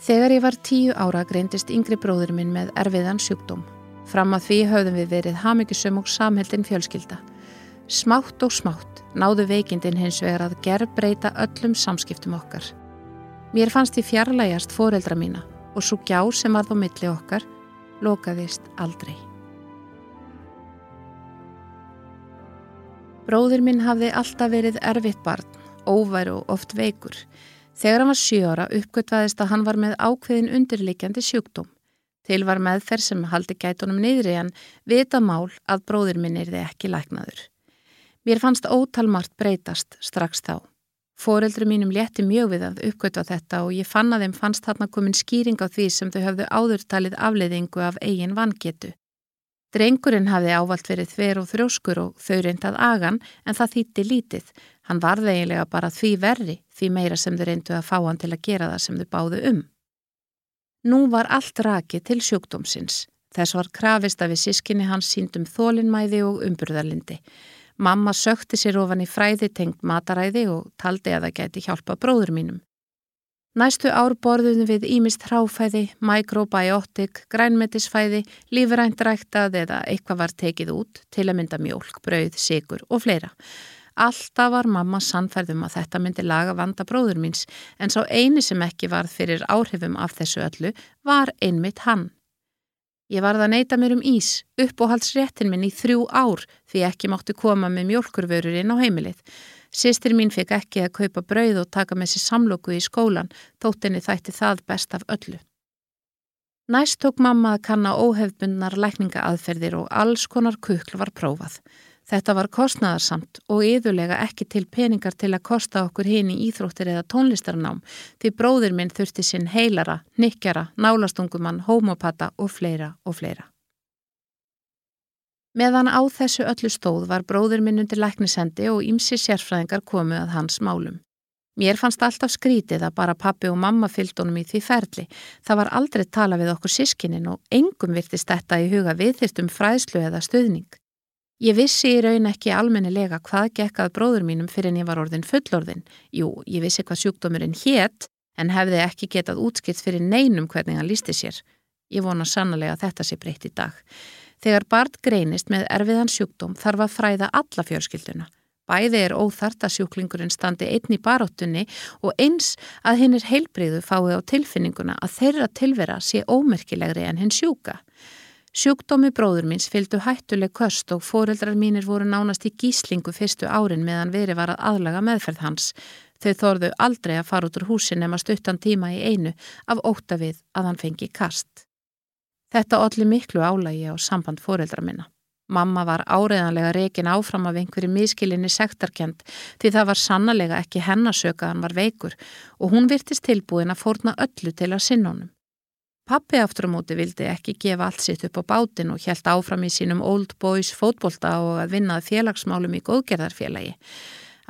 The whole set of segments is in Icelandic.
Þegar ég var tíu ára greindist yngri bróður minn með erfiðan sjúkdóm. Fram að því höfðum við verið hafmyggisum og samheldin fjölskylda. Smátt og smátt náðu veikindin hins vegar að gerð breyta öllum samskiptum okkar. Mér fannst því fjarlægast foreldra mína og svo gjá sem varð á milli okkar lokaðist aldrei. Bróður minn hafði alltaf verið erfitt barn, óværu og oft veikur. Þegar hann var 7 ára uppgötvaðist að hann var með ákveðin undirleikjandi sjúkdóm. Til var meðferð sem haldi gætunum niðri en vita mál að bróðir minn er þið ekki læknaður. Mér fannst ótalmart breytast strax þá. Fóreldri mínum létti mjög við að uppgötva þetta og ég fann að þeim fannst þarna komin skýring á því sem þau höfðu áðurtalið afleiðingu af eigin vangetu. Drengurinn hafði ávalt verið þver og þrjóskur og þau reyndað agan en það þýtti lítið. Hann varði eiginlega bara því verri því meira sem þau reyndu að fá hann til að gera það sem þau báðu um. Nú var allt rakið til sjúkdómsins. Þess var krafist að við sískinni hans síndum þólinnmæði og umburðarlindi. Mamma sökti sér ofan í fræði tengt mataræði og taldi að það geti hjálpa bróður mínum. Næstu ár borðum við ímist hráfæði, mikrobiotik, grænmetisfæði, lífrænt ræktað eða eitthvað var tekið út til að mynda mjólk, brauð, sigur og fleira. Alltaf var mamma sannferðum að þetta myndi laga vanda bróður míns en sá eini sem ekki varð fyrir áhrifum af þessu öllu var einmitt hann. Ég varð að neyta mér um ís, uppóhaldsréttin minn í þrjú ár því ekki máttu koma með mjólkurvörur inn á heimilið. Sistir mín fekk ekki að kaupa brauð og taka með sér samlóku í skólan, þóttinni þætti það best af öllu. Næst tók mamma að kanna óhefbundnar lækningaaðferðir og alls konar kukl var prófað. Þetta var kostnaðarsamt og yðurlega ekki til peningar til að kosta okkur hinn í íþróttir eða tónlistarnám því bróðir minn þurfti sinn heilara, nikkjara, nálastungumann, homopata og fleira og fleira. Meðan á þessu öllu stóð var bróður minn undir læknisendi og ýmsi sérfræðingar komu að hans málum. Mér fannst alltaf skrítið að bara pappi og mamma fyllt honum í því ferli. Það var aldrei tala við okkur sískinin og engum virtist þetta í huga viðþyrstum fræðslu eða stuðning. Ég vissi í raun ekki almennilega hvað gekkað bróður mínum fyrir en ég var orðin fullorðin. Jú, ég vissi hvað sjúkdómurinn hétt en hefði ekki getað útskilt fyrir neinum hvernig hann lísti sér. Ég vona sannlega að þetta sé breytt í dag. Þegar barn greinist með erfiðan sjúkdóm þarf að fræða alla fjörskilduna. Bæði er óþart að sjúklingurinn standi einn í baróttunni og eins að hinn er heilbriðu fái á tilfinninguna að þeirra tilvera sé ómerkilegri en hinn sjúka. Sjúkdómi bróður míns fylgdu hættuleg köst og foreldrar mínir voru nánast í gíslingu fyrstu árin meðan veri var að aðlaga meðferð hans. Þau þorðu aldrei að fara út úr húsin nema stuttan tíma í einu af óta við að hann fengi kast. Þetta olli miklu álægi á samband fóreldra minna. Mamma var áreðanlega rekin áfram af einhverju miskilinni sektarkend því það var sannlega ekki hennasöka að hann var veikur og hún virtist tilbúin að fórna öllu til að sinnónum. Pappi aftur á móti vildi ekki gefa allt sitt upp á bátin og helt áfram í sínum Old Boys fótbolta og að vinnað félagsmálum í góðgerðarfélagi.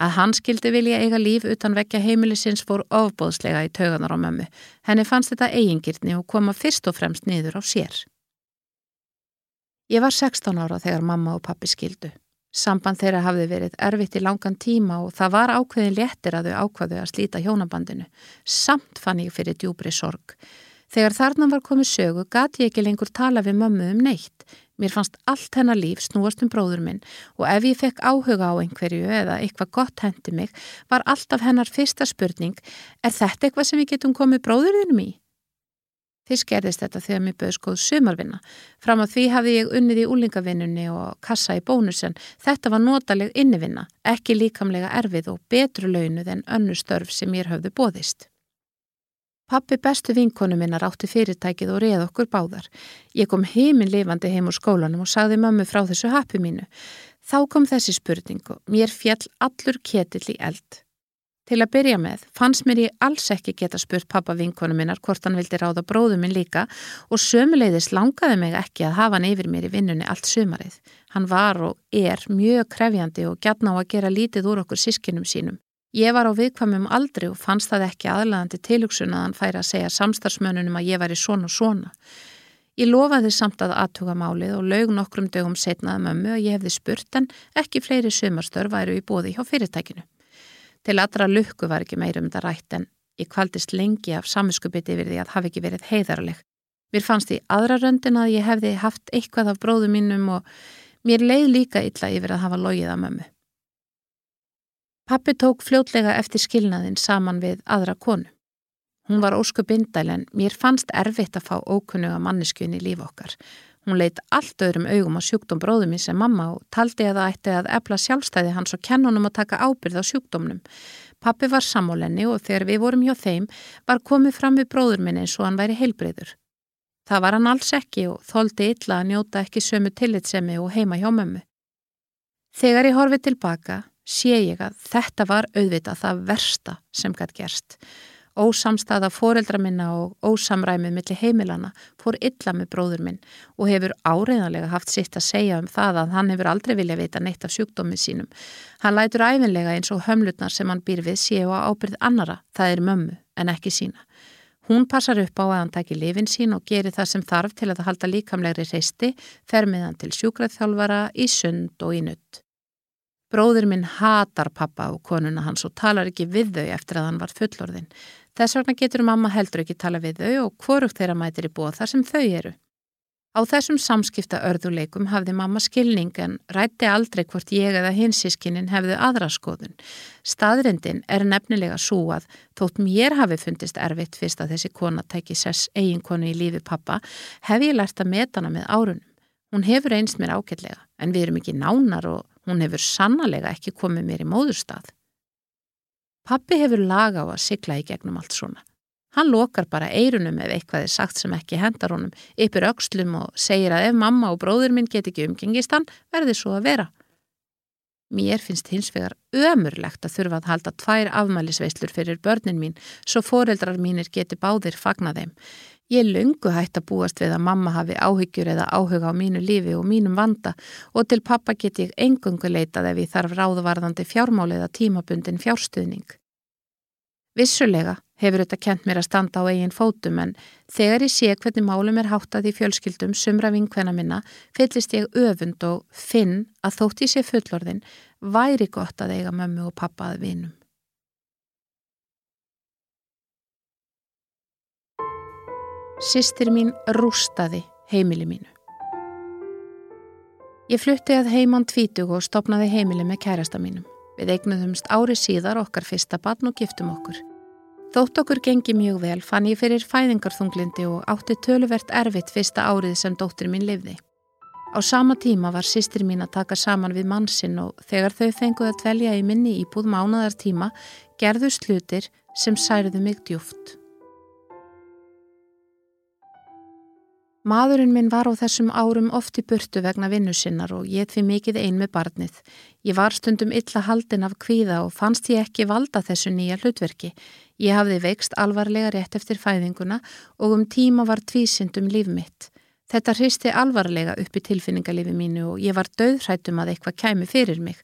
Að hann skildi vilja eiga líf utan vekja heimilisins fór ofbóðslega í tauganar á mömmu. Henni fannst þetta eigingirni og koma fyrst og fremst niður á sér. Ég var 16 ára þegar mamma og pappi skildu. Samband þeirra hafði verið erfitt í langan tíma og það var ákveðin léttir að þau ákvaðu að slíta hjónabandinu. Samt fann ég fyrir djúbri sorg. Þegar þarna var komið sögu gati ég ekki lengur tala við mömmu um neitt. Mér fannst allt hennar líf snúast um bróður minn og ef ég fekk áhuga á einhverju eða eitthvað gott hendi mig var alltaf hennar fyrsta spurning er þetta eitthvað sem við getum komið bróðurinnum í? Fyrst gerðist þetta þegar mér bauð skoð sumarvinna. Fram að því hafði ég unnið í úlingavinnunni og kassa í bónusen. Þetta var notaleg innivinna, ekki líkamlega erfið og betru launuð en önnu störf sem mér höfðu bóðist. Pappi bestu vinkonu minnar átti fyrirtækið og reið okkur báðar. Ég kom heiminn lifandi heim úr skólanum og sagði mömmu frá þessu happi mínu. Þá kom þessi spurning og mér fjall allur ketill í eld. Til að byrja með fannst mér ég alls ekki geta spurt pappa vinkonu minnar hvort hann vildi ráða bróðu minn líka og sömuleiðis langaði mig ekki að hafa hann yfir mér í vinnunni allt sömarið. Hann var og er mjög krefjandi og gætna á að gera lítið úr okkur sískinum sínum. Ég var á viðkvæmum aldri og fannst það ekki aðlæðandi tilugsun að hann færi að segja samstarfsmönunum að ég væri svona og svona. Ég lofaði samt að aðtuga málið og laug nokkrum dögum setnaði mömmu að ég hefði spurt en ekki fleiri sömarstör væru í bóði hjá fyrirtækinu. Til allra lukku var ekki meirum þetta rætt en ég kvaldist lengi af samiskupiti yfir því að hafi ekki verið heiðarleg. Mér fannst í aðra röndin að ég hefði haft eitthvað af bróðu mínum og mér leið líka illa yfir að hafa logið að mömmu. Pappi tók fljótlega eftir skilnaðin saman við aðra konu. Hún var óskup indæl en mér fannst erfitt að fá ókunnuga manneskjun í líf okkar. Hún leitt allt öðrum augum á sjúkdóm bróðum minn sem mamma og taldi að það ætti að ebla sjálfstæði hans og kennunum að taka ábyrð á sjúkdómnum. Pappi var samólenni og þegar við vorum hjá þeim var komið fram við bróður minn eins og hann væri heilbreyður. Það var hann alls ekki og þóldi illa að njóta ekki sömu tillitsemi og heima hjá mömmu. Þegar ég horfið tilbaka sé ég að þetta var auðvitað það versta sem gætt gerst Ósamstaða foreldra minna og ósamræmið millir heimilana fór illa með bróður minn og hefur áreiðanlega haft sitt að segja um það að hann hefur aldrei vilja vita neitt af sjúkdómið sínum. Hann lætur æfinlega eins og hömlutnar sem hann býr við séu á ábyrð annara, það er mömmu en ekki sína. Hún passar upp á að hann taki lifin sín og gerir það sem þarf til að halda líkamlegri reisti, fer með hann til sjúkraþjálfara, í sund og í nutt. Bróður minn hatar pappa og konuna hans og talar ekki við þau eftir að hann var fullorðin. Þess vegna getur mamma heldur ekki tala við þau og hvorugt þeirra mætir í bóð þar sem þau eru. Á þessum samskipta örðuleikum hafði mamma skilning en rætti aldrei hvort ég eða hinsískinin hefðu aðra skoðun. Staðrindin er nefnilega svo að þótt mér hafi fundist erfitt fyrst að þessi kona tæki sess eiginkonu í lífi pappa hef ég lært að metana með árunum. Hún hefur einst mér ágætlega en við erum ekki nánar og hún hefur sannlega ekki komið mér í móðurstað. Pappi hefur laga á að sigla í gegnum allt svona. Hann lokar bara eirunum ef eitthvað er sagt sem ekki hendar honum, ypir aukslum og segir að ef mamma og bróður minn get ekki umgengist hann, verði svo að vera. Mér finnst hins vegar ömurlegt að þurfa að halda tvær afmælisveislur fyrir börnin mín svo foreldrar mínir geti báðir fagna þeim. Ég lungu hægt að búast við að mamma hafi áhyggjur eða áhuga á mínu lífi og mínum vanda og til pappa get ég engungu leitað ef ég þarf ráðvarðandi fjármáli eða tímabundin fjárstuðning. Vissulega hefur þetta kent mér að standa á eigin fótum en þegar ég sé hvernig málum er háttað í fjölskyldum sumra vinkvenna minna fyllist ég öfund og finn að þótt ég sé fullorðin væri gott að eiga mömmu og pappa að vinum. Sistir mín rústaði heimili mínu. Ég flutti að heimann tvítug og stopnaði heimili með kærasta mínum. Við eignuðumst ári síðar okkar fyrsta barn og giftum okkur. Þótt okkur gengi mjög vel fann ég fyrir fæðingarþunglindi og átti töluvert erfitt fyrsta árið sem dóttir mín lifði. Á sama tíma var sýstir mín að taka saman við mannsinn og þegar þau fenguð að dvelja í minni íbúð mánaðar tíma gerðu slutir sem særuðu mig djúft. Maðurinn minn var á þessum árum oft í burtu vegna vinnu sinnar og ég því mikið ein með barnið. Ég var stundum illa haldin af kvíða og fannst ég ekki valda þessu nýja hlutverki. Ég hafði veikst alvarlega rétt eftir fæðinguna og um tíma var tvísynd um líf mitt. Þetta hristi alvarlega upp í tilfinningarlifi mínu og ég var döðrættum að eitthvað kæmi fyrir mig.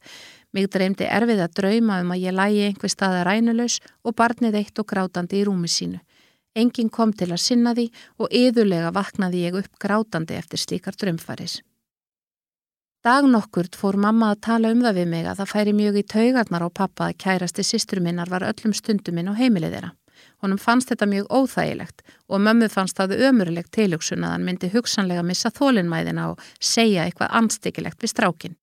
Mig dreymdi erfið að drauma um að ég lægi einhver staða rænulegs og barnið eitt og grátandi í rúmi sínu. Engin kom til að sinna því og yðurlega vaknaði ég upp grátandi eftir slíkar drömfaris. Dag nokkurt fór mamma að tala um það við mig að það færi mjög í taugarnar á pappa að kærasti sýstur minnar var öllum stundum minn á heimilið þeirra. Honum fannst þetta mjög óþægilegt og mömmu fannst það ömurlegt tilugsun að hann myndi hugsanlega missa þólinnmæðina og segja eitthvað anstekilegt við strákin.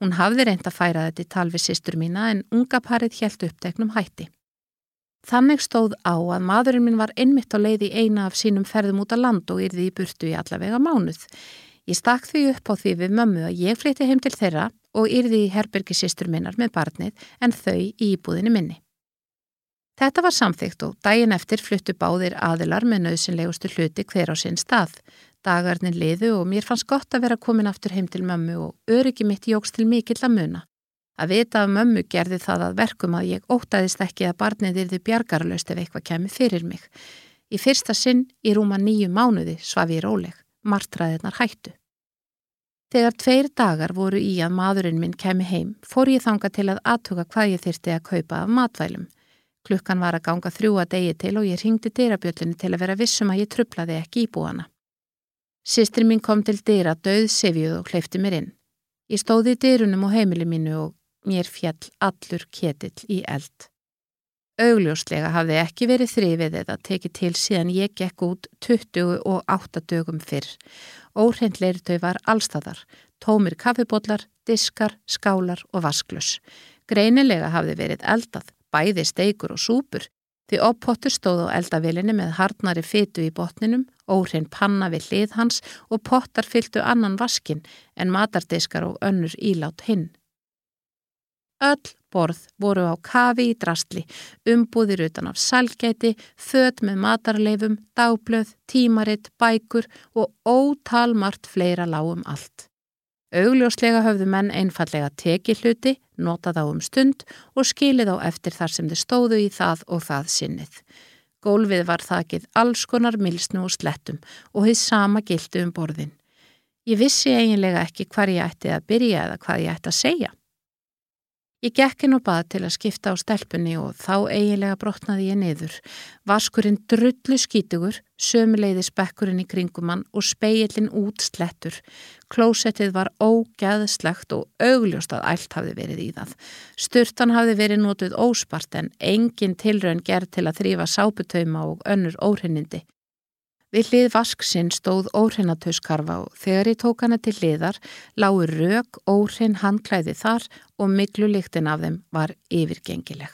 Hún hafði reynd að færa þetta í tal við sýstur mína en unga parið helt uppteknum hætti. Þannig stóð á að maðurinn minn var einmitt á leið í eina af sínum ferðum út á land og yrði í burtu í allavega mánuð. Ég stakk því upp á því við mömmu að ég flytti heim til þeirra og yrði í herbergi sýstur minnar með barnið en þau í íbúðinu minni. Þetta var samþygt og daginn eftir fluttu báðir aðilar með nöðsynlegustu hluti hver á sinn stað. Dagarnir liðu og mér fannst gott að vera komin aftur heim til mömmu og öryggi mitt jóks til mikill að muna. Að vita af mömmu gerði það að verkum að ég ótaðist ekki að barnið yrði bjargarlaust ef eitthvað kemi fyrir mig. Í fyrsta sinn í rúma nýju mánuði svaf ég róleg, martraðirnar hættu. Þegar tveir dagar voru í að maðurinn minn kemi heim, fór ég þanga til að aðtuga hvað ég þyrti að kaupa af matvælum. Klukkan var að ganga þrjú að degi til og ég ringdi dyrabjöllunni til að vera vissum að ég trublaði ekki íbúana. Sistri mín kom til dyra döð sefjuð og hleyfti mér inn. Ég stóði í dyrunum á heimili mínu og mér fjall allur ketill í eld. Augljóslega hafði ekki verið þrifið eða tekið til síðan ég gekk út 28 dögum fyrr. Óhreinleiri þau var allstæðar, tómir kaffibodlar, diskar, skálar og vasklus. Greinilega hafði verið eldað, bæði steikur og súpur, því oppottur stóð á eldavilinni með harnari fytu í botninum, óhrein panna við hlið hans og pottar fylgtu annan vaskin en matardiskar og önnur ílát hinn. Öll borð voru á kafi í drastli, umbúðir utan af salgæti, född með matarleifum, dagblöð, tímaritt, bækur og ótalmart fleira lágum allt. Augljóslega höfðu menn einfallega tekið hluti, notað á um stund og skilið á eftir þar sem þið stóðu í það og það sinnið. Gólfið var þakið alls konar milsnu og slettum og þið sama gildi um borðin. Ég vissi eiginlega ekki hvar ég ætti að byrja eða hvað ég ætti að segja. Ég gekk inn og bað til að skipta á stelpunni og þá eiginlega brotnaði ég niður. Vaskurinn drullu skítugur, sömuleiði spekkurinn í kringumann og speilin út slettur. Klósettið var ógæðslegt og augljóst að allt hafði verið í það. Sturtan hafði verið nótuð óspart en engin tilraun gerð til að þrýfa sáputöima og önnur óhrinnindi. Við hlið vasksinn stóð óhreinathauskarfa og þegar ég tók hana til hliðar lágur rauk óhrein handklæði þar og miklu líktin af þeim var yfirgengileg.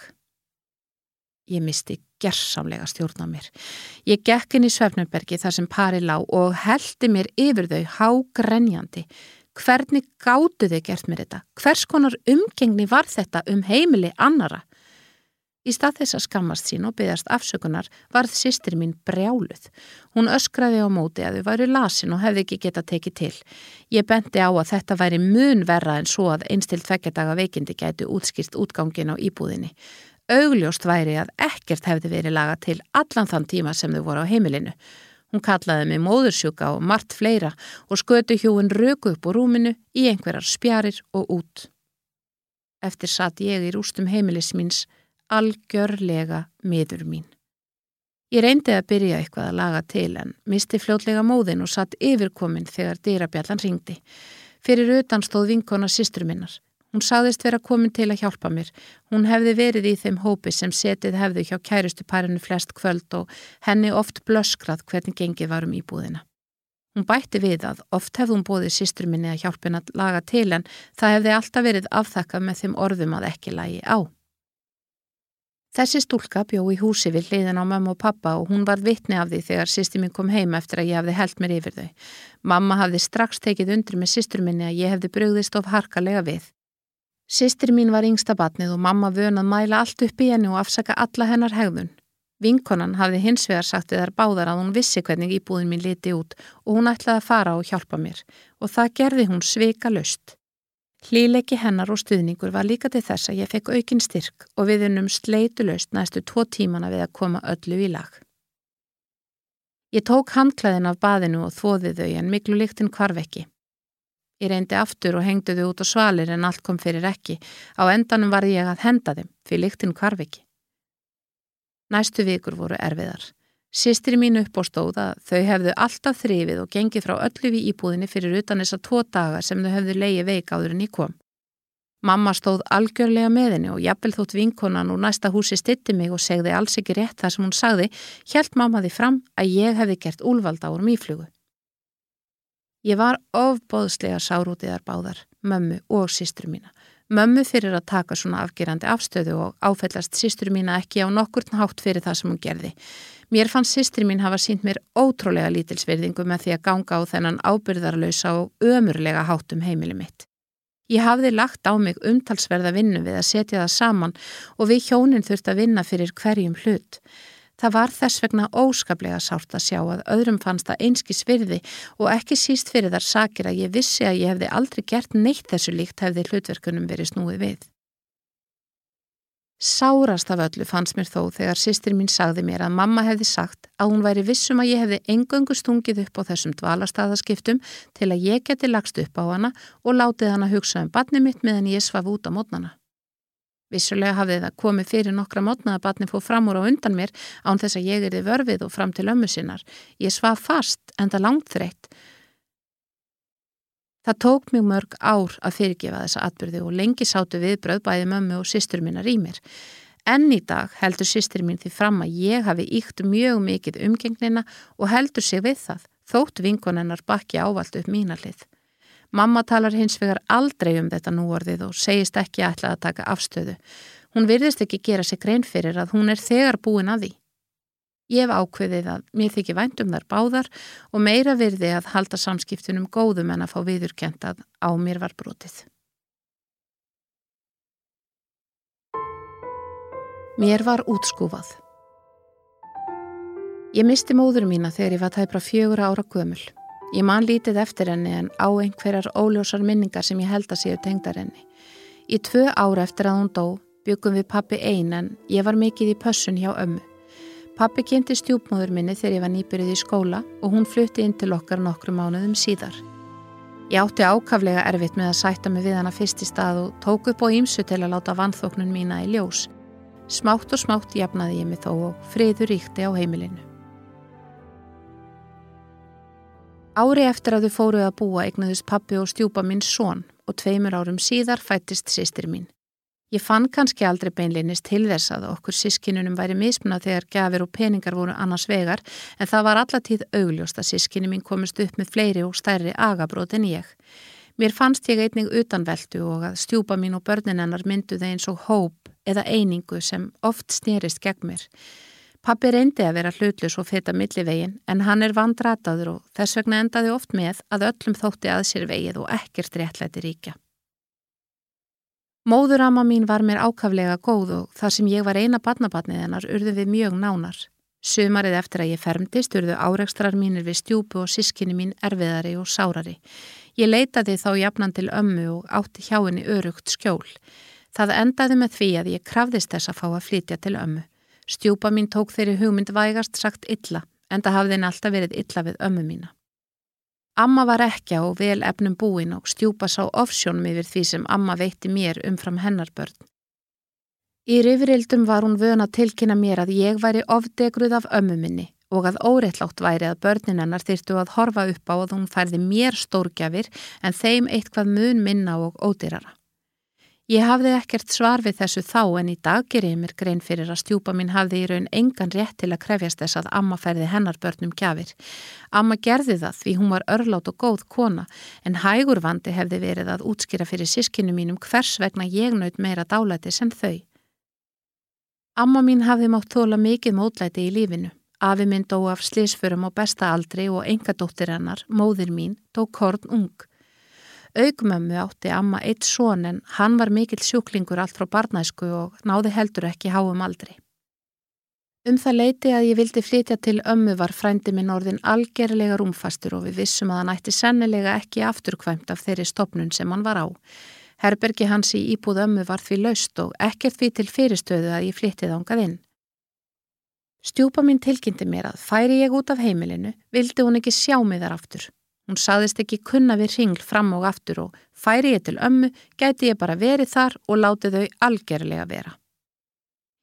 Ég misti gerðsamlega stjórn á mér. Ég gekk inn í Svefnumbergi þar sem pari lá og heldi mér yfir þau hágrenjandi. Hvernig gáttu þau gert mér þetta? Hvers konar umgengni var þetta um heimili annara? Í stað þess að skammast sín og byggast afsökunar varð sýstir mín brjáluð. Hún öskraði á móti að þau væri lasin og hefði ekki geta tekið til. Ég bendi á að þetta væri mun verra en svo að einstilt tveggjadaga veikindi gæti útskýrt útgangin á íbúðinni. Augljóst væri að ekkert hefði verið laga til allan þann tíma sem þau voru á heimilinu. Hún kallaði mig móðursjúka og margt fleira og skötu hjúin röku upp úr rúminu í einhverjar spjarir og út. Eftir satt ég í rústum heimilis míns algjörlega miður mín. Ég reyndi að byrja eitthvað að laga til en misti fljótlega móðin og satt yfirkomin þegar dýrabjallan ringdi. Fyrir utan stóð vinkona sístur minnar. Hún sagðist vera komin til að hjálpa mér. Hún hefði verið í þeim hópi sem setið hefðu hjá kærustu parinu flest kvöld og henni oft blöskrað hvernig gengið varum íbúðina. Hún bætti við að oft hefði hún bóðið sístur minni að hjálpina laga til en það hefði alltaf verið afþakkað með þeim orðum að ekki lagi á. Þessi stúlka bjó í húsi við hliðin á mamma og pappa og hún var vittni af því þegar sýsti mín kom heim eftir að ég hefði held mér yfir þau. Mamma hafði strax tekið undir með sýstur minni að ég hefði brugðist of harkalega við. Sýstur mín var yngsta batnið og mamma vönað mæla allt upp í henni og afsaka alla hennar hegðun. Vinkonan hafði hins vegar sagt við þar báðar að hún vissi hvernig íbúðin mín liti út og hún ætlaði að fara og hjálpa mér og það gerði hún sveika löst. Hlýleiki hennar og stuðningur var líka til þess að ég fekk aukin styrk og við unnum sleitulöst næstu tvo tímana við að koma öllu í lag. Ég tók handklæðin af baðinu og þóði þau en miklu líktinn kvarf ekki. Ég reyndi aftur og hengdu þau út á svalir en allt kom fyrir ekki. Á endanum var ég að henda þeim fyrir líktinn kvarf ekki. Næstu vikur voru erfiðar. Sistri mín upp á stóða þau hefðu alltaf þrifið og gengið frá öllu við íbúðinni fyrir utan þessa tvo daga sem þau hefðu leiði veik áður en í kom. Mamma stóð algjörlega með henni og jafnvel þótt vinkonan úr næsta húsi stitti mig og segði alls ekki rétt þar sem hún sagði, hjælt mamma því fram að ég hefði gert úlvald árum íflugu. Ég var ofbóðslega sárútiðar báðar, mömmu og sistru mína. Mömmu fyrir að taka svona afgerandi afstöðu og áfellast sistru mína ekki á nokkurn hátt fyrir það sem hún gerði. Mér fann sýstri mín hafa sínt mér ótrúlega lítilsverðingu með því að ganga á þennan ábyrðarlausa og ömurlega hátum heimili mitt. Ég hafði lagt á mig umtalsverða vinnu við að setja það saman og við hjónin þurft að vinna fyrir hverjum hlut. Það var þess vegna óskaplega sárt að sjá að öðrum fannst það einskis virði og ekki síst fyrir þar sakir að ég vissi að ég hefði aldrei gert neitt þessu líkt hefði hlutverkunum verið snúið við. Sárast af öllu fannst mér þó þegar sýstir mín sagði mér að mamma hefði sagt að hún væri vissum að ég hefði engöngu stungið upp á þessum dvalarstaðaskiptum til að ég geti lagst upp á hana og látið hana hugsa um barni mitt meðan ég svaf út á mótnana. Vissulega hafði það komið fyrir nokkra mótna að batni fóð fram úr á undan mér án þess að ég erði vörfið og fram til ömmu sinnar. Ég svaf fast en það langt þreytt. Það tók mjög mörg ár að fyrirgefa þessa atbyrði og lengi sátu viðbröð bæði mömmu og sýstur minna rýmir. Enn í dag heldur sýstur mín því fram að ég hafi íkt mjög mikið umgengnina og heldur sig við það, þótt vinkonennar bakki ávalt upp mínalið. Mamma talar hins vegar aldrei um þetta núorðið og segist ekki ætla að taka afstöðu. Hún virðist ekki gera sig grein fyrir að hún er þegar búin að því. Ég hef ákveðið að mér þykir vænt um þar báðar og meira virði að halda samskiptunum góðum en að fá viðurkendað á mér var brotið. Mér var útskúfað. Ég misti móður mína þegar ég var tæpra fjögur ára gömul. Ég man lítið eftir henni en á einhverjar óljósar minningar sem ég held að séu tengdar henni. Í tvö ára eftir að hún dó byggum við pappi ein en ég var mikið í pössun hjá ömmu. Pappi kynnti stjúpmóður minni þegar ég var nýbyrjuð í skóla og hún flutti inn til okkar nokkru mánuðum síðar. Ég átti ákaflega erfitt með að sætta mig við hana fyrst í stað og tók upp á ímsu til að láta vanþóknun mína í ljós. Smátt og smátt jafnaði ég mig þó og friður ríkti á heimilinu. Ári eftir að þau fóruð að búa eignuðist pappi og stjúpa minn són og tveimur árum síðar fættist sýstir mín. Ég fann kannski aldrei beinlinnist til þess að okkur sískinunum væri mismunað þegar gafir og peningar voru annars vegar en það var allatíð augljóst að sískinu mín komist upp með fleiri og stærri agabrót en ég. Mér fannst ég einnig utanveldu og að stjúpa mín og börnin hennar mynduði eins og hóp eða einingu sem oft snýrist gegn mér. Pappi reyndi að vera hlutlus og feta millivegin en hann er vandrataður og þess vegna endaði oft með að öllum þótti að sér vegið og ekkert réttlæti ríkja. Móðurama mín var mér ákaflega góð og þar sem ég var eina badnabatnið hennar urðu við mjög nánar. Sumarið eftir að ég fermtist urðu áreikstrar mínir við stjúpu og sískinni mín erfiðari og sárari. Ég leitaði þá jafnan til ömmu og átti hjá henni örugt skjól. Það endaði með því að ég krafðist þess að fá að flytja til ömmu. Stjúpa mín tók þeirri hugmynd vægast sagt illa, en það hafði henn alltaf verið illa við ömmu mína. Amma var ekki á vel efnum búin og stjúpa sá ofsjónum yfir því sem amma veitti mér umfram hennar börn. Í rifrildum var hún vöna tilkynna mér að ég væri ofdegruð af ömmu minni og að óreitlátt væri að börnin hennar þyrtu að horfa upp á að hún færði mér stórgjafir en þeim eitthvað mun minna og ódyrara. Ég hafði ekkert svar við þessu þá en í dag ger ég mér grein fyrir að stjúpa mín hafði í raun engan rétt til að krefjast þess að amma færði hennar börnum gjafir. Amma gerði það því hún var örlátt og góð kona en hægur vandi hefði verið að útskýra fyrir sískinu mínum hvers vegna ég naut meira dálæti sem þau. Amma mín hafði mátt þóla mikið mótlæti í lífinu. Afi minn dó af slísförum á besta aldri og engadóttir hennar, móðir mín, dó korn ung. Augmömmu átti amma eitt són en hann var mikill sjúklingur allt frá barnæsku og náði heldur ekki háum aldri. Um það leiti að ég vildi flytja til ömmu var frændi minn orðin algerlega rúmfastur og við vissum að hann ætti sennilega ekki afturkvæmt af þeirri stopnun sem hann var á. Herbergi hans í íbúð ömmu var því laust og ekkert því til fyrirstöðu að ég flyttið ángað inn. Stjúpa mín tilkynnti mér að færi ég út af heimilinu, vildi hún ekki sjá mig þar aftur. Hún saðist ekki kunna við ringl fram og aftur og færi ég til ömmu, gæti ég bara verið þar og láti þau algerlega vera.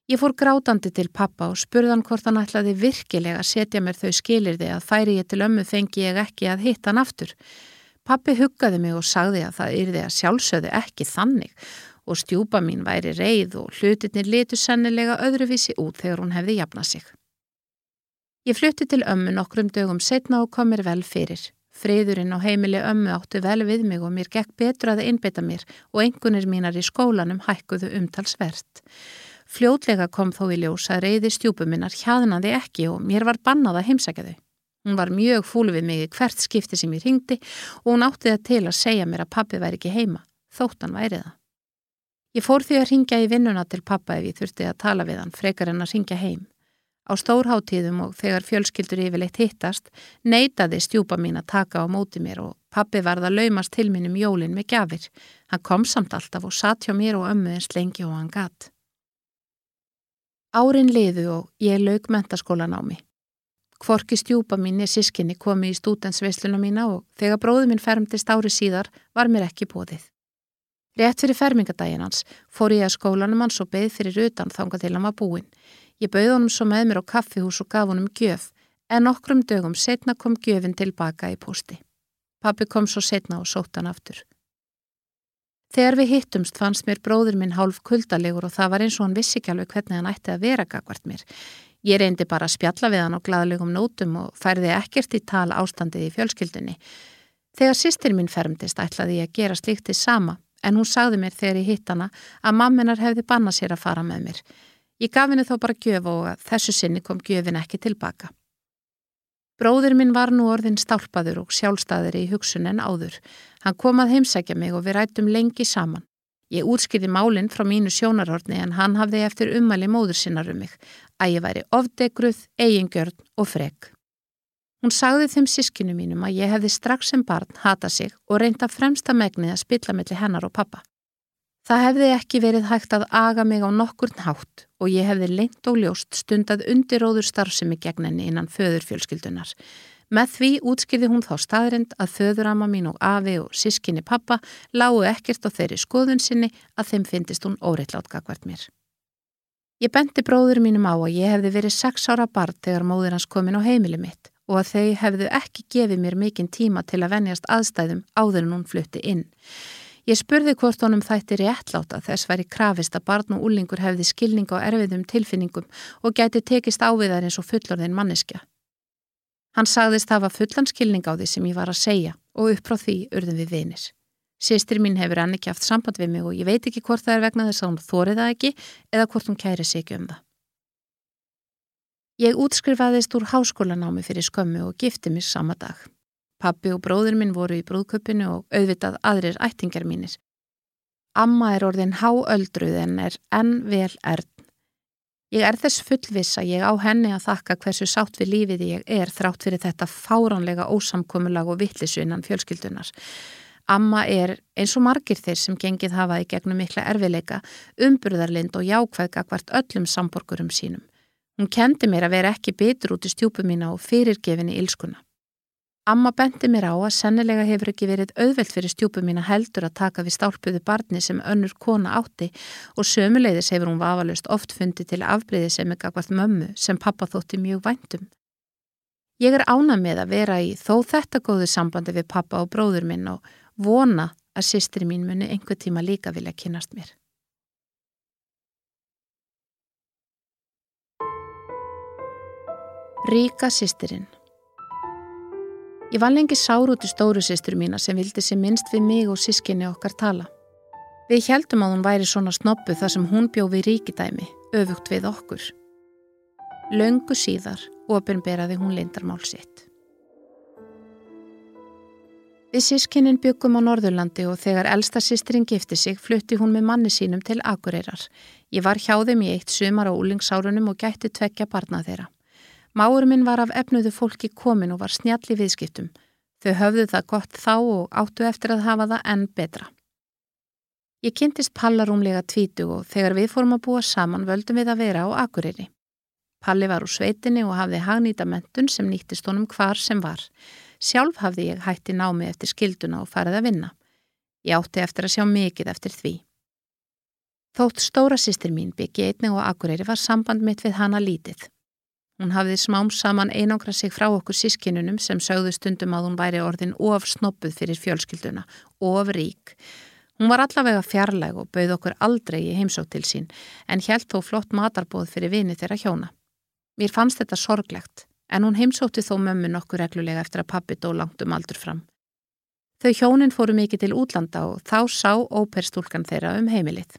Ég fór grátandi til pappa og spurðan hvort hann ætlaði virkilega að setja mér þau skilirði að færi ég til ömmu fengi ég ekki að hitta hann aftur. Pappi huggaði mig og sagði að það yrði að sjálfsögði ekki þannig og stjúpa mín væri reið og hlutinir litu sennilega öðruvísi út þegar hún hefði jafnað sig. Ég flutti til ömmu nokkrum dögum setna og kom mér vel fyrir. Friðurinn á heimili ömmu áttu vel við mig og mér gekk betra að einbeita mér og engunir mínar í skólanum hækkuðu umtalsvert. Fljótlega kom þó í ljós að reyði stjúpuminnar hjaðnaði ekki og mér var bannað að heimsækja þau. Hún var mjög fúlu við mig hvert skipti sem ég ringdi og hún átti það til að segja mér að pappi væri ekki heima, þóttan væri það. Ég fór því að ringja í vinnuna til pappa ef ég þurfti að tala við hann frekar en að ringja heim. Á stórháttíðum og þegar fjölskyldur yfirleitt hittast, neytaði stjúpa mín að taka á móti mér og pappi varða laumast til mín um jólin með gafir. Hann kom samt alltaf og satt hjá mér og ömmu eins lengi og hann gatt. Árin liðu og ég lauk mentaskólan á mig. Kvorki stjúpa mín er sískinni komi í stúdensveisluna mína og þegar bróðu minn fermtist ári síðar var mér ekki bóðið. Rétt fyrir fermingadaginn hans fór ég að skólanum hans og beð fyrir utan þánga til hann var búinn. Ég bauð honum svo með mér á kaffihús og gaf honum gjöf, en nokkrum dögum setna kom gjöfin tilbaka í posti. Pappi kom svo setna og sótt hann aftur. Þegar við hittumst fannst mér bróður minn hálf kuldalegur og það var eins og hann vissi ekki alveg hvernig hann ætti að vera gagvart mér. Ég reyndi bara að spjalla við hann á gladlegum nótum og færði ekkert í tal ástandið í fjölskyldunni. Þegar sýstir mín fermtist ætlaði ég að gera slíktið sama en hún sagði mér þegar ég hitt hana að mamminar hefði banna sér að fara með mér. Ég gaf henni þó bara gjöf og að þessu sinni kom gjöfin ekki tilbaka. Bróður minn var nú orðin stálpaður og sjálfstæðir í hugsun en áður. Hann kom að heimsækja mig og við rættum lengi saman. Ég útskýði málinn frá mínu sjónarhorni en hann hafði eftir ummæli móður sinnar um mig að ég væri ofdegruð, eigingjörn og frek. Hún sagði þeim sískinu mínum að ég hefði strax sem barn hata sig og reynda fremsta megnið að spilla melli hennar og pappa. Það hefði ekki verið hægt að aga mig á nokkurn hátt og ég hefði lengt og ljóst stundað undiróður starfsemi gegn henni innan föðurfjölskyldunar. Með því útskýði hún þá staðrind að föðurama mín og afi og sískinni pappa lágu ekkert á þeirri skoðun sinni að þeim finnist hún óreittlátt gagvert mér. Ég bendi bróður mínum á að ég hefði verið sex ára barn þegar móður hans komin á heimili mitt og að þau hefðu ekki gefið mér mikinn tíma til að venjast aðstæðum áður en hún flutti inn. Ég spurði hvort honum þætti réttláta þess væri krafist að barn og úlingur hefði skilning á erfiðum tilfinningum og gæti tekist áviðar eins og fullorðin manneskja. Hann sagðist hafa fullan skilning á því sem ég var að segja og upp frá því urðum við vinir. Sistri mín hefur enn ekki haft samband við mig og ég veit ekki hvort það er vegna þess að hún þórið það ekki eða hvort hún kæri sig um það. Ég útskrifaðist úr háskólanámi fyrir skömmu og gifti mér sama dag. Pappi og bróður minn voru í brúðköpinu og auðvitað aðrir ættingar mínir. Amma er orðin háöldruð en er enn vel erð. Ég er þess fullviss að ég á henni að þakka hversu sátt við lífið ég er þrátt fyrir þetta fáránlega ósamkomulag og vittlisu innan fjölskyldunar. Amma er eins og margir þeir sem gengið hafaði gegnum mikla erfileika, umburðarlind og jákvæðga hvert öllum samborgurum sínum. Hún kendi mér að vera ekki bitur út í stjúpu mína og fyrirgefinni ílskuna. Amma bendi mér á að sennilega hefur ekki verið auðvelt fyrir stjúpu mína heldur að taka við stálpuðu barni sem önnur kona átti og sömuleiðis hefur hún vafalust oft fundið til afbreyði sem er gagvart mömmu sem pappa þótti mjög væntum. Ég er ána með að vera í þó þetta góðu sambandi við pappa og bróður minn og vona að sýstri mín muni einhver tíma líka vilja kynast mér. Ríka sýstirinn Ég var lengi sár út í stóru sýstur mína sem vildi sem minnst við mig og sískinni okkar tala. Við heldum að hún væri svona snoppu þar sem hún bjó við ríkidæmi, öfugt við okkur. Laungu síðar ofinberaði hún lindarmál sitt. Við sískinnin byggum á Norðurlandi og þegar elsta sýstirinn gifti sig flutti hún með manni sínum til Akureyrar. Ég var hjá þeim í eitt sumar á úlingsárunum og gætti tvekja barnað þeirra. Máur minn var af efnuðu fólki komin og var snjalli viðskiptum. Þau höfðu það gott þá og áttu eftir að hafa það enn betra. Ég kynntist Pallarúmlega tvítu og þegar við fórum að búa saman völdum við að vera á Akureyri. Palli var úr sveitinni og hafði hagnýta mentun sem nýttist honum hvar sem var. Sjálf hafði ég hætti námi eftir skilduna og farið að vinna. Ég átti eftir að sjá mikið eftir því. Þótt stóra sýstir mín byggi einnig og Akureyri var samband mitt við hana lítið. Hún hafði smám saman einangra sig frá okkur sískinunum sem sögðu stundum að hún væri orðin of snoppuð fyrir fjölskylduna, of rík. Hún var allavega fjarlæg og bauð okkur aldrei í heimsótt til sín en hjælt þó flott matarbóð fyrir vini þeirra hjóna. Mér fannst þetta sorglegt en hún heimsótti þó mömmu nokkur reglulega eftir að pappi dó langt um aldur fram. Þau hjónin fóru mikið til útlanda og þá sá óperstúlkan þeirra um heimilið.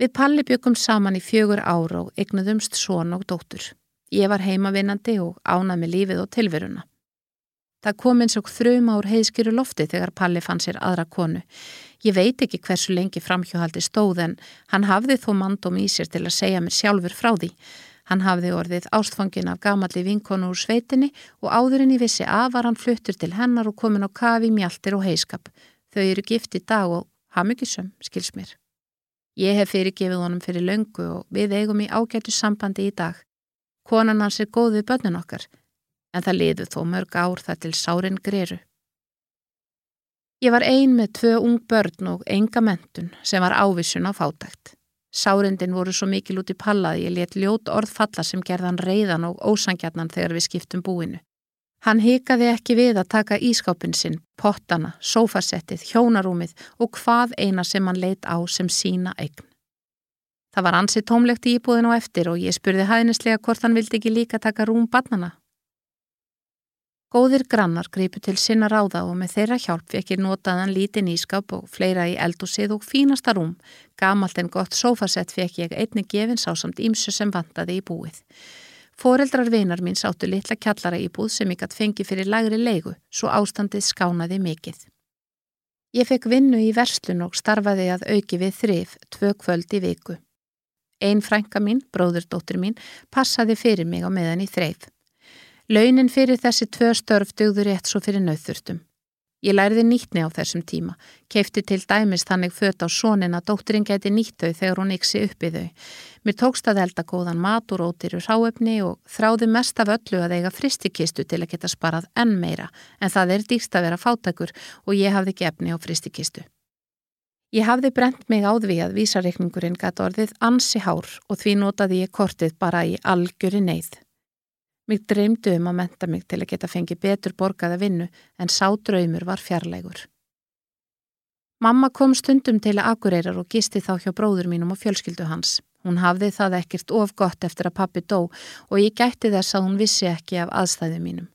Við Palli byggum saman í fjögur ára og egnuðumst són og dóttur. Ég var heimavinnandi og ánað með lífið og tilveruna. Það kom eins og þrjum ár heiðskýru lofti þegar Palli fann sér aðra konu. Ég veit ekki hversu lengi framhjóhaldi stóð en hann hafði þó mandum í sér til að segja mér sjálfur frá því. Hann hafði orðið ástfangin af gamalli vinkonu úr sveitinni og áðurinn í vissi að var hann fluttur til hennar og komin á kafi, mjaltir og heiskap. Þau eru gift í dag og hafmyggisum, skils mér. Ég hef fyrirgefið honum fyrir löngu og við eigum í ágætu sambandi í dag. Konan hans er góð við börnun okkar, en það liðu þó mörg ár það til sárin greru. Ég var ein með tvö ung börn og enga mentun sem var ávísun á fátækt. Sárindin voru svo mikil út í pallaði ég let ljót orð falla sem gerðan reyðan og ósangjarnan þegar við skiptum búinu. Hann hikaði ekki við að taka ískápin sinn, pottana, sófasettið, hjónarúmið og hvað eina sem hann leitt á sem sína eign. Það var ansið tómlegt í íbúðin og eftir og ég spurði hæðnislega hvort hann vildi ekki líka taka rúm barnana. Góðir grannar greipu til sinna ráða og með þeirra hjálp ég notaðan lítinn ískap og fleira í eldúsið og fínasta rúm. Gamalt en gott sófasett fekk ég einni gefin sásamt ímsu sem vantaði í búið. Fóreldrar vinar mín sáttu litla kjallara í búð sem ég gætt fengi fyrir lagri leigu, svo ástandið skánaði mikill. Ég fekk vinnu í verslun og starfaði að auki við þrif, tvö kvöld í viku. Einn frænka mín, bróðurdóttir mín, passaði fyrir mig á meðan í þreif. Launin fyrir þessi tvö störf dögður rétt svo fyrir nauðþurftum. Ég læriði nýttni á þessum tíma, keifti til dæmis þannig föt á sónin að dótturinn geti nýtt þau þegar hún yksi upp í þau. Mér tókst að elda góðan mat og rótir úr ráefni og þráði mest af öllu að eiga fristikistu til að geta sparað enn meira, en það er dýrst að vera fátakur og ég hafði gefni á fristikistu. Ég hafði brent mig á því að vísareikningurinn gæti orðið ansi hár og því notaði ég kortið bara í algjöri neyð. Mig dreymdu um að menta mig til að geta fengið betur borgaða vinnu en sá draumur var fjarlægur. Mamma kom stundum til að akureyrar og gisti þá hjá bróður mínum og fjölskyldu hans. Hún hafði það ekkert of gott eftir að pappi dó og ég gætti þess að hún vissi ekki af aðstæðu mínum.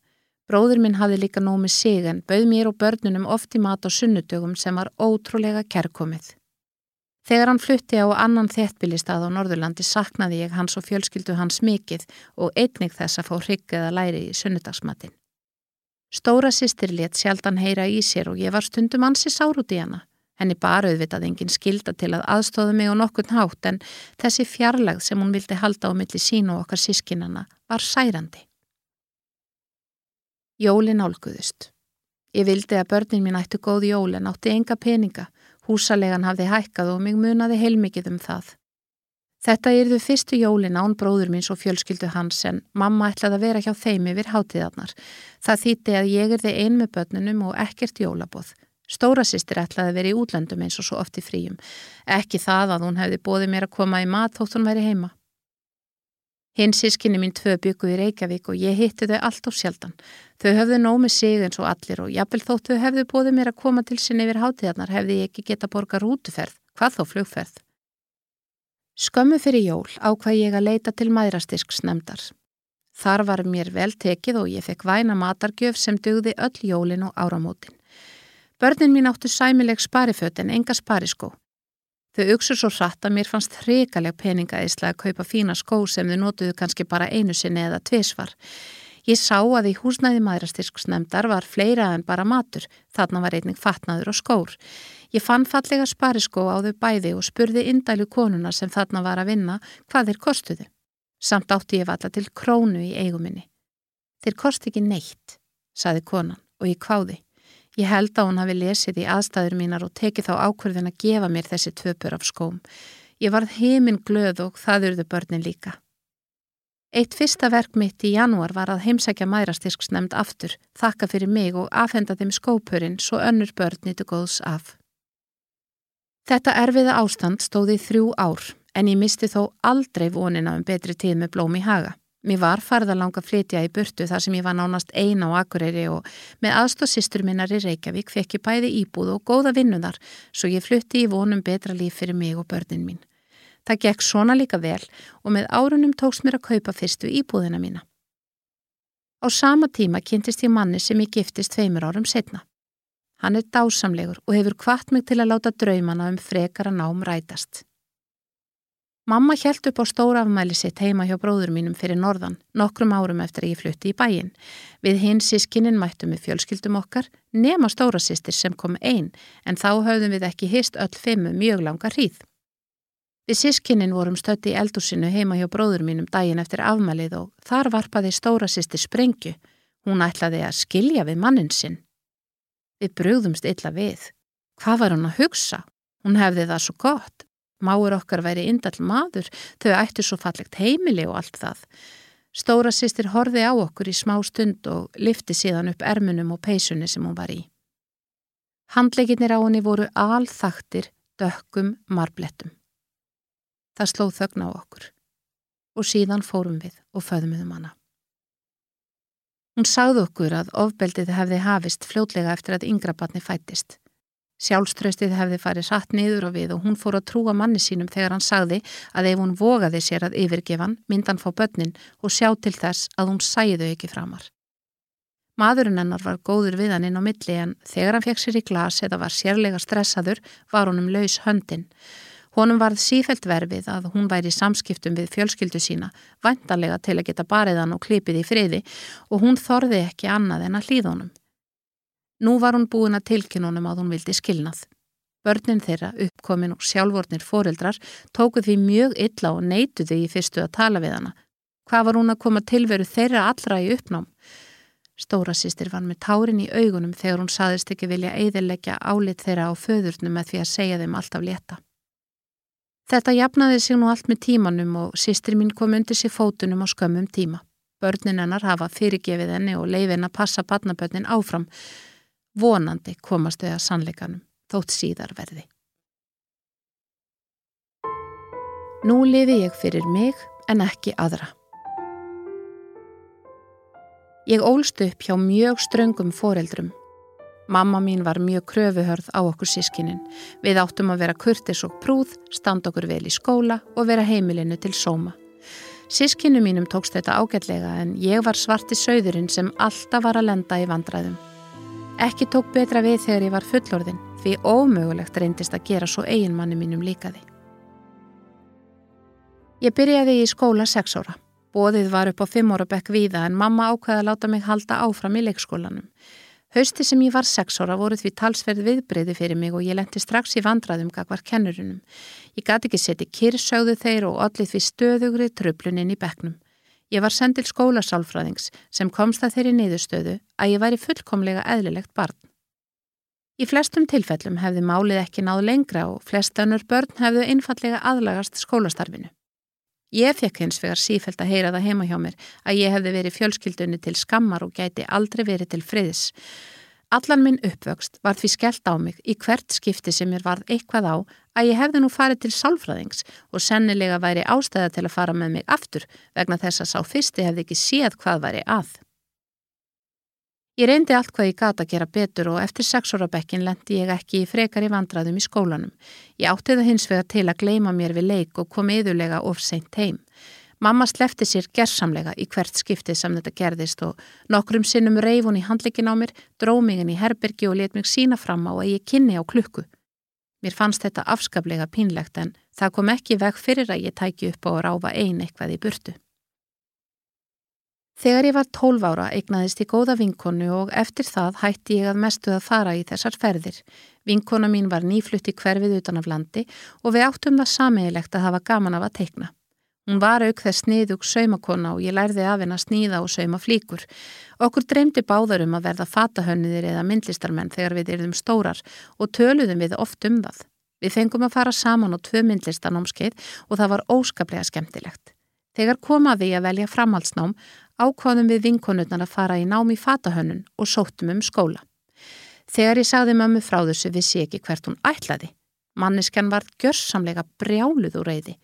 Bróður minn hafði líka nómið sig en bauð mér og börnunum oft í mat á sunnudögum sem var ótrúlega kerkomið. Þegar hann flutti á annan þéttbílistað á Norðurlandi saknaði ég hans og fjölskyldu hans mikið og einnig þess að fá hryggið að læri í sunnudagsmatin. Stóra sýstir létt sjaldan heyra í sér og ég var stundum ansi sár út í hana. Henni bara auðvitað engin skilda til að aðstóða mig og nokkurn hátt en þessi fjarlagð sem hún vildi halda á milli sín og okkar sískinana var særandi. Jólin álguðust. Ég vildi að börnin mín ættu góð jól en átti enga peninga Húsalegan hafði hækkað og mig munaði heilmikið um það. Þetta yrðu fyrstu jólin án bróður mín svo fjölskyldu hans en mamma ætlaði að vera hjá þeim yfir hátíðarnar. Það þýtti að ég erði ein með börnunum og ekkert jólabóð. Stóra sýstir ætlaði að vera í útlöndum eins og svo oft í fríum. Ekki það að hún hefði bóðið mér að koma í mat þótt hún væri heima. Hins sískinni mín tvö byggu í Reykjavík og ég hitti þau allt og sjaldan. Þau höfðu nómið sig eins og allir og jafnvel þótt þau hefðu bóðið mér að koma til sinni yfir hátíðarnar hefði ég ekki geta borga rútuferð, hvað þó flugferð. Skömmu fyrir jól ákvað ég að leita til mæðrastyrks nefndar. Þar var mér vel tekið og ég fekk væna matargjöf sem dugði öll jólin og áramótin. Börnin mín áttu sæmileg spariföt en enga spariskó. Þau auksur svo hratt að mér fannst hrikaleg peningaðislega að kaupa fína skó sem þau notuðu kannski bara einu sinni eða tviðsvar. Ég sá að í húsnæði maðurastyrksnemdar var fleira en bara matur, þarna var einning fatnaður og skór. Ég fann fallega spariskó á þau bæði og spurði indælu konuna sem þarna var að vinna hvað þeir kostuðu. Samt átti ég valla til krónu í eiguminni. Þeir kosti ekki neitt, saði konan og ég kváði. Ég held að hún hafi lesið í aðstæður mínar og tekið þá ákverðin að gefa mér þessi tvöpur af skóm. Ég varð heiminn glöð og það urðu börnin líka. Eitt fyrsta verk mitt í janúar var að heimsækja mærastyrksnemnd aftur, þakka fyrir mig og afhenda þeim skópurinn svo önnur börn nýttu góðs af. Þetta erfiða ástand stóði þrjú ár en ég misti þó aldrei vonina um betri tíð með blóm í haga. Mér var farð að langa flytja í burtu þar sem ég var nánast eina á Akureyri og með aðstóðsistur minnar í Reykjavík fekk ég bæði íbúð og góða vinnuðar svo ég flutti í vonum betra líf fyrir mig og börnin mín. Það gekk svona líka vel og með árunum tóks mér að kaupa fyrstu íbúðina mína. Á sama tíma kynntist ég manni sem ég giftist tveimur árum setna. Hann er dásamlegur og hefur kvart mig til að láta draumana um frekara nám rætast. Mamma hjælt upp á stórafmæli sitt heima hjá bróður mínum fyrir norðan, nokkrum árum eftir að ég flutti í bæin. Við hins sískinin mættum við fjölskyldum okkar, nema stórasistir sem kom einn, en þá höfðum við ekki hist öll fimmu mjög langa hríð. Við sískinin vorum stötti í eldúsinu heima hjá bróður mínum daginn eftir afmælið og þar varpaði stóra sýsti sprengju. Hún ætlaði að skilja við mannin sinn. Við brugðumst illa við. Hvað var hún að hugsa? Hún hefði það svo gott. Máur okkar væri indall maður, þau ættu svo fallegt heimili og allt það. Stóra sýstir horfi á okkur í smá stund og lifti síðan upp ermunum og peysunni sem hún var í. Handleikinnir á henni voru alþaktir dökkum marblettum. Það slóð þögn á okkur og síðan fórum við og föðmuðum hana. Hún sagði okkur að ofbeldið hefði hafist fljótlega eftir að yngra batni fættist. Sjálfströstið hefði farið satt niður og við og hún fór að trúa manni sínum þegar hann sagði að ef hún vogaði sér að yfirgefan myndan fá börnin og sjá til þess að hún sæðu ekki framar. Maðurinn hennar var góður við hann inn á milli en þegar hann fekk sér í glas eða var sérlega stressaður var honum laus höndin. Honum varð sífelt verfið að hún væri í samskiptum við fjölskyldu sína, vantarlega til að geta bariðan og klipið í friði og hún þorði ekki annað en að hlýða honum. Nú var hún búin að tilkynunum að hún vildi skilnað. Börnin þeirra, uppkomin og sjálfvornir foreldrar, tókuð því mjög illa og neituði í fyrstu að tala við hana. Hvað var hún að koma tilveru þeirra allra í uppnám? Stórasýstir var með tárin í augunum þegar hún saðist ekki vilja eiðilegja álit þeirra á föðurnum með því að segja þeim alltaf létta. Þetta jafnaði sig nú allt með tímanum og sýstir mín kom undir sér fótunum á skömmum tíma. Börnin hennar hafa fyrirgefið henni og leifin að passa badnabörnin áfram. Vonandi komast þau að sannleikanum, þótt síðar verði. Nú lifi ég fyrir mig en ekki aðra. Ég ólst upp hjá mjög ströngum foreldrum. Mamma mín var mjög kröfuhörð á okkur sískinin. Við áttum að vera kurtis og prúð, standa okkur vel í skóla og vera heimilinu til sóma. Sískinu mínum tókst þetta ágætlega en ég var svarti söðurinn sem alltaf var að lenda í vandræðum. Ekki tók betra við þegar ég var fullorðin því ómögulegt reyndist að gera svo eiginmanni mínum líkaði. Ég byrjaði í skóla sex óra. Bóðið var upp á fimm ára bekk víða en mamma ákveði að láta mig halda áfram í leikskólanum. Hausti sem ég var sex ára voruð því talsverð viðbreyði fyrir mig og ég lendi strax í vandraðum gagvar kennurunum. Ég gati ekki seti kyrsögðu þeir og allir því stöðugri tröfluninn í bekknum. Ég var sendil skólasálfræðings sem komst að þeirri niðurstöðu að ég væri fullkomlega eðlilegt barn. Í flestum tilfellum hefði málið ekki náð lengra og flest önnur börn hefðu einfallega aðlagast skólastarfinu. Ég fekk hins vegar sífælt að heyra það heima hjá mér að ég hefði verið fjölskyldunni til skammar og gæti aldrei verið til friðis. Allan minn uppvöxt var því skellt á mig í hvert skipti sem mér varð eitthvað á að ég hefði nú farið til sálfræðings og sennilega væri ástæða til að fara með mig aftur vegna þess að sá fyrsti hefði ekki séð hvað væri að. Ég reyndi allt hvað ég gata að gera betur og eftir sexorabekkin lendi ég ekki í frekar í vandraðum í skólanum. Ég átti það hins vega til að gleima mér við leik og kom yðurlega of seint heim. Mamma slefti sér gerðsamlega í hvert skiptið sem þetta gerðist og nokkrum sinnum reyf hún í handleikin á mér, dró mig inn í herbergi og let mig sína fram á að ég kynni á klukku. Mér fannst þetta afskaplega pínlegt en það kom ekki veg fyrir að ég tæki upp á að ráfa ein eitthvað í burtu. Þegar ég var 12 ára eignaðist ég góða vinkonu og eftir það hætti ég að mestu að fara í þessar ferðir. Vinkona mín var nýflutt í hverfið utan af landi og við áttum það sameigilegt að hafa gaman af að teikna. Hún var auk þess sniðug saumakona og ég lærði af henn að sníða og sauma flíkur. Okkur dreymdi báðar um að verða fatahönniðir eða myndlistarmenn þegar við erum stórar og töluðum við oft um það. Við fengum að fara saman á tvö myndlistanámskeið og það var óskaplega skemmtilegt. Þegar komaði ég að velja framhaldsnám ákváðum við vinkonurnar að fara í námi fatahönnun og sóttum um skóla. Þegar ég sagði mömmu frá þessu vissi ég ekki hvert hún ætlaði. Manniskan var gjörsamlega brjáluð úr reyði.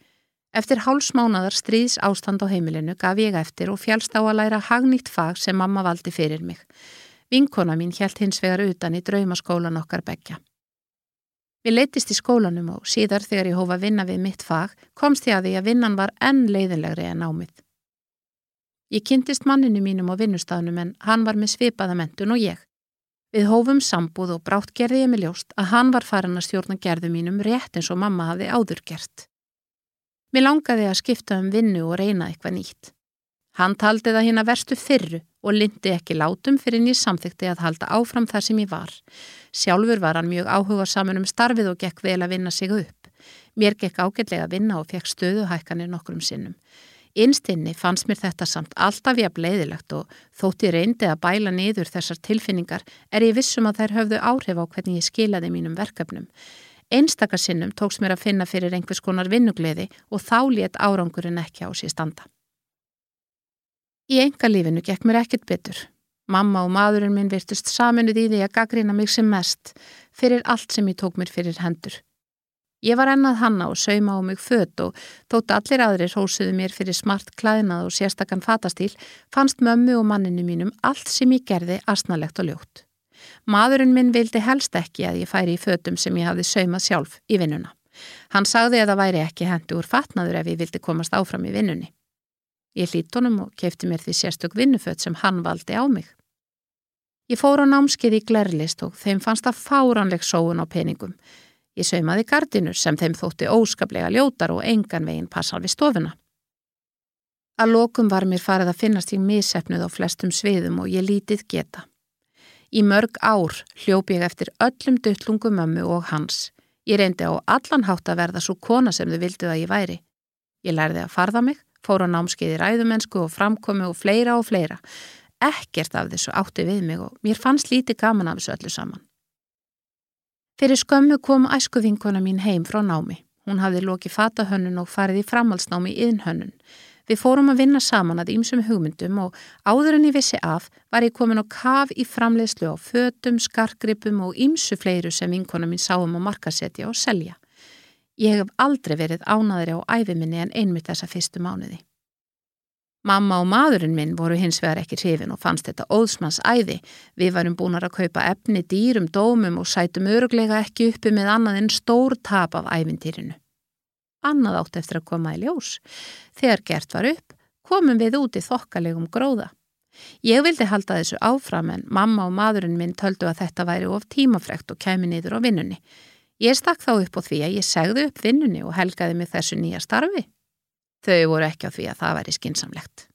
Eftir hálsmánadar stríðs ástand á heimilinu gaf ég eftir og fjálst á að læra hagnýtt fag sem mamma valdi fyrir mig. Vinkona mín helt hins vegar utan í draumaskólan okkar begja. Við leytist í skólanum og síðar þegar ég hófa vinna við mitt fag komst ég að því að vinnan var enn leiðilegri en ámið. Ég kynntist manninu mínum á vinnustafnum en hann var með svipaða mentun og ég. Við hófum sambúð og brátt gerði ég með ljóst að hann var farin að stjórna gerðu mínum rétt eins og mamma hafði áður gert. Mér langaði að skipta um vinnu og reyna eitthvað nýtt. Hann taldi það hinn að verstu fyrru og lindi ekki látum fyrir nýjum samþykti að halda áfram þar sem ég var. Sjálfur var hann mjög áhuga saman um starfið og gekk vel að vinna sig upp. Mér gekk ágætlega að vinna og fekk stöðuhækkanir nokkrum sinnum. Innstinni fannst mér þetta samt alltaf jafn leiðilegt og þótt ég reyndi að bæla niður þessar tilfinningar er ég vissum að þær höfðu áhrif á hvernig ég skilaði mínum verkefnum. Einstakasinnum tóks mér að finna fyrir einhvers konar vinnugleði og þá létt árangurinn ekki á sér standa. Í enga lífinu gekk mér ekkert betur. Mamma og maðurinn minn virtust saminuð í því að gaggrina mig sem mest fyrir allt sem ég tók mér fyrir hendur. Ég var ennað hanna og sauma á mig fött og þótt allir aðrir hósuðu mér fyrir smart klæðnað og sérstakann fatastíl fannst mömmu og manninu mínum allt sem ég gerði asnalegt og ljótt. Maðurinn minn vildi helst ekki að ég færi í fötum sem ég hafði saumað sjálf í vinnuna. Hann sagði að það væri ekki hendi úr fatnaður ef ég vildi komast áfram í vinnunni. Ég hlýtt honum og kefti mér því sérstök vinnufött sem hann valdi á mig. Ég fór á námskeið í glerlist og þeim fannst það fáránleg sóun á peningum. Ég saumaði gardinur sem þeim þótti óskaplega ljótar og engan veginn passar við stofuna. Að lokum var mér farið að finnast í missefnuð á flestum sviðum og ég lítið geta. Í mörg ár hljóp ég eftir öllum duttlungum mömmu og hans. Ég reyndi á allan hátt að verða svo kona sem þau vildu að ég væri. Ég lærði að farða mig, fór á námskeið í ræðumennsku og framkomi og fleira og fleira ekkert af þessu átti við mig og mér fannst lítið gaman af þessu öllu saman. Fyrir skömmu kom æskuvinkona mín heim frá námi. Hún hafði lokið fatahönnun og farið í framhalsnámi í innhönnun. Við fórum að vinna saman að ýmsum hugmyndum og áður en ég vissi af var ég komin á kaf í framleiðslu á fötum, skarkripum og ýmsu fleiru sem vinkona mín sáum að markasetja og selja. Ég hef aldrei verið ánaðri á æfiminni en einmitt þessa fyrstu mánuði. Mamma og maðurinn minn voru hins vegar ekki hrifin og fannst þetta óðsmanns æði. Við varum búin að kaupa efni dýrum, dómum og sætum öruglega ekki uppi með annað en stór tap af ævintýrinu. Annað átt eftir að koma í ljós. Þegar gert var upp, komum við út í þokkalegum gróða. Ég vildi halda þessu áfram en mamma og maðurinn minn töldu að þetta væri of tímafrekt og kemi niður á vinnunni. Ég stakk þá upp á því að ég segði upp vinnunni og helgaði mig þessu nýja starfi. Þau voru ekki á því að það væri skinsamlegt.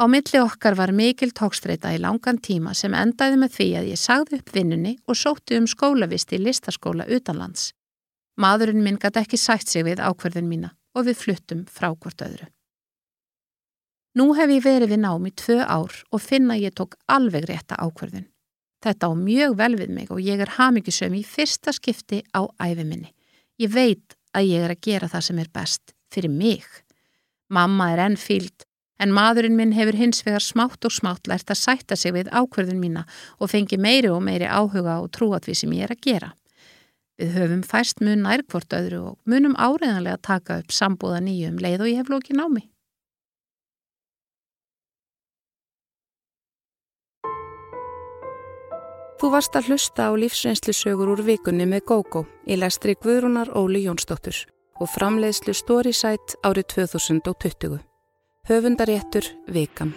Á milli okkar var mikil tókstreita í langan tíma sem endaði með því að ég sagði upp vinnunni og sótti um skólavist í listaskóla utanlands. Maðurinn minn gæti ekki sætt sig við ákverðin mína og við fluttum frá hvort öðru. Nú hef ég verið við nám í tvö ár og finna ég tók alveg rétta ákverðin. Þetta á mjög vel við mig og ég er hafmyggisöm í fyrsta skipti á æfiminni. Ég veit að ég er að gera það sem er best fyrir mig. Mamma er enn fíld, en maðurinn minn hefur hins vegar smátt og smátt lært að sætta sig við ákverðun mína og fengi meiri og meiri áhuga og trúa því sem ég er að gera. Við höfum fæst mun nærkvort öðru og munum áreðanlega taka upp sambúða nýjum leið og ég hef lókin á mig. Þú varst að hlusta á lífsreynslusögur úr vikunni með GóGó í lestri Guðrúnar Óli Jónsdóttur og framleiðslu Storysight árið 2020. Höfundaréttur Vikan.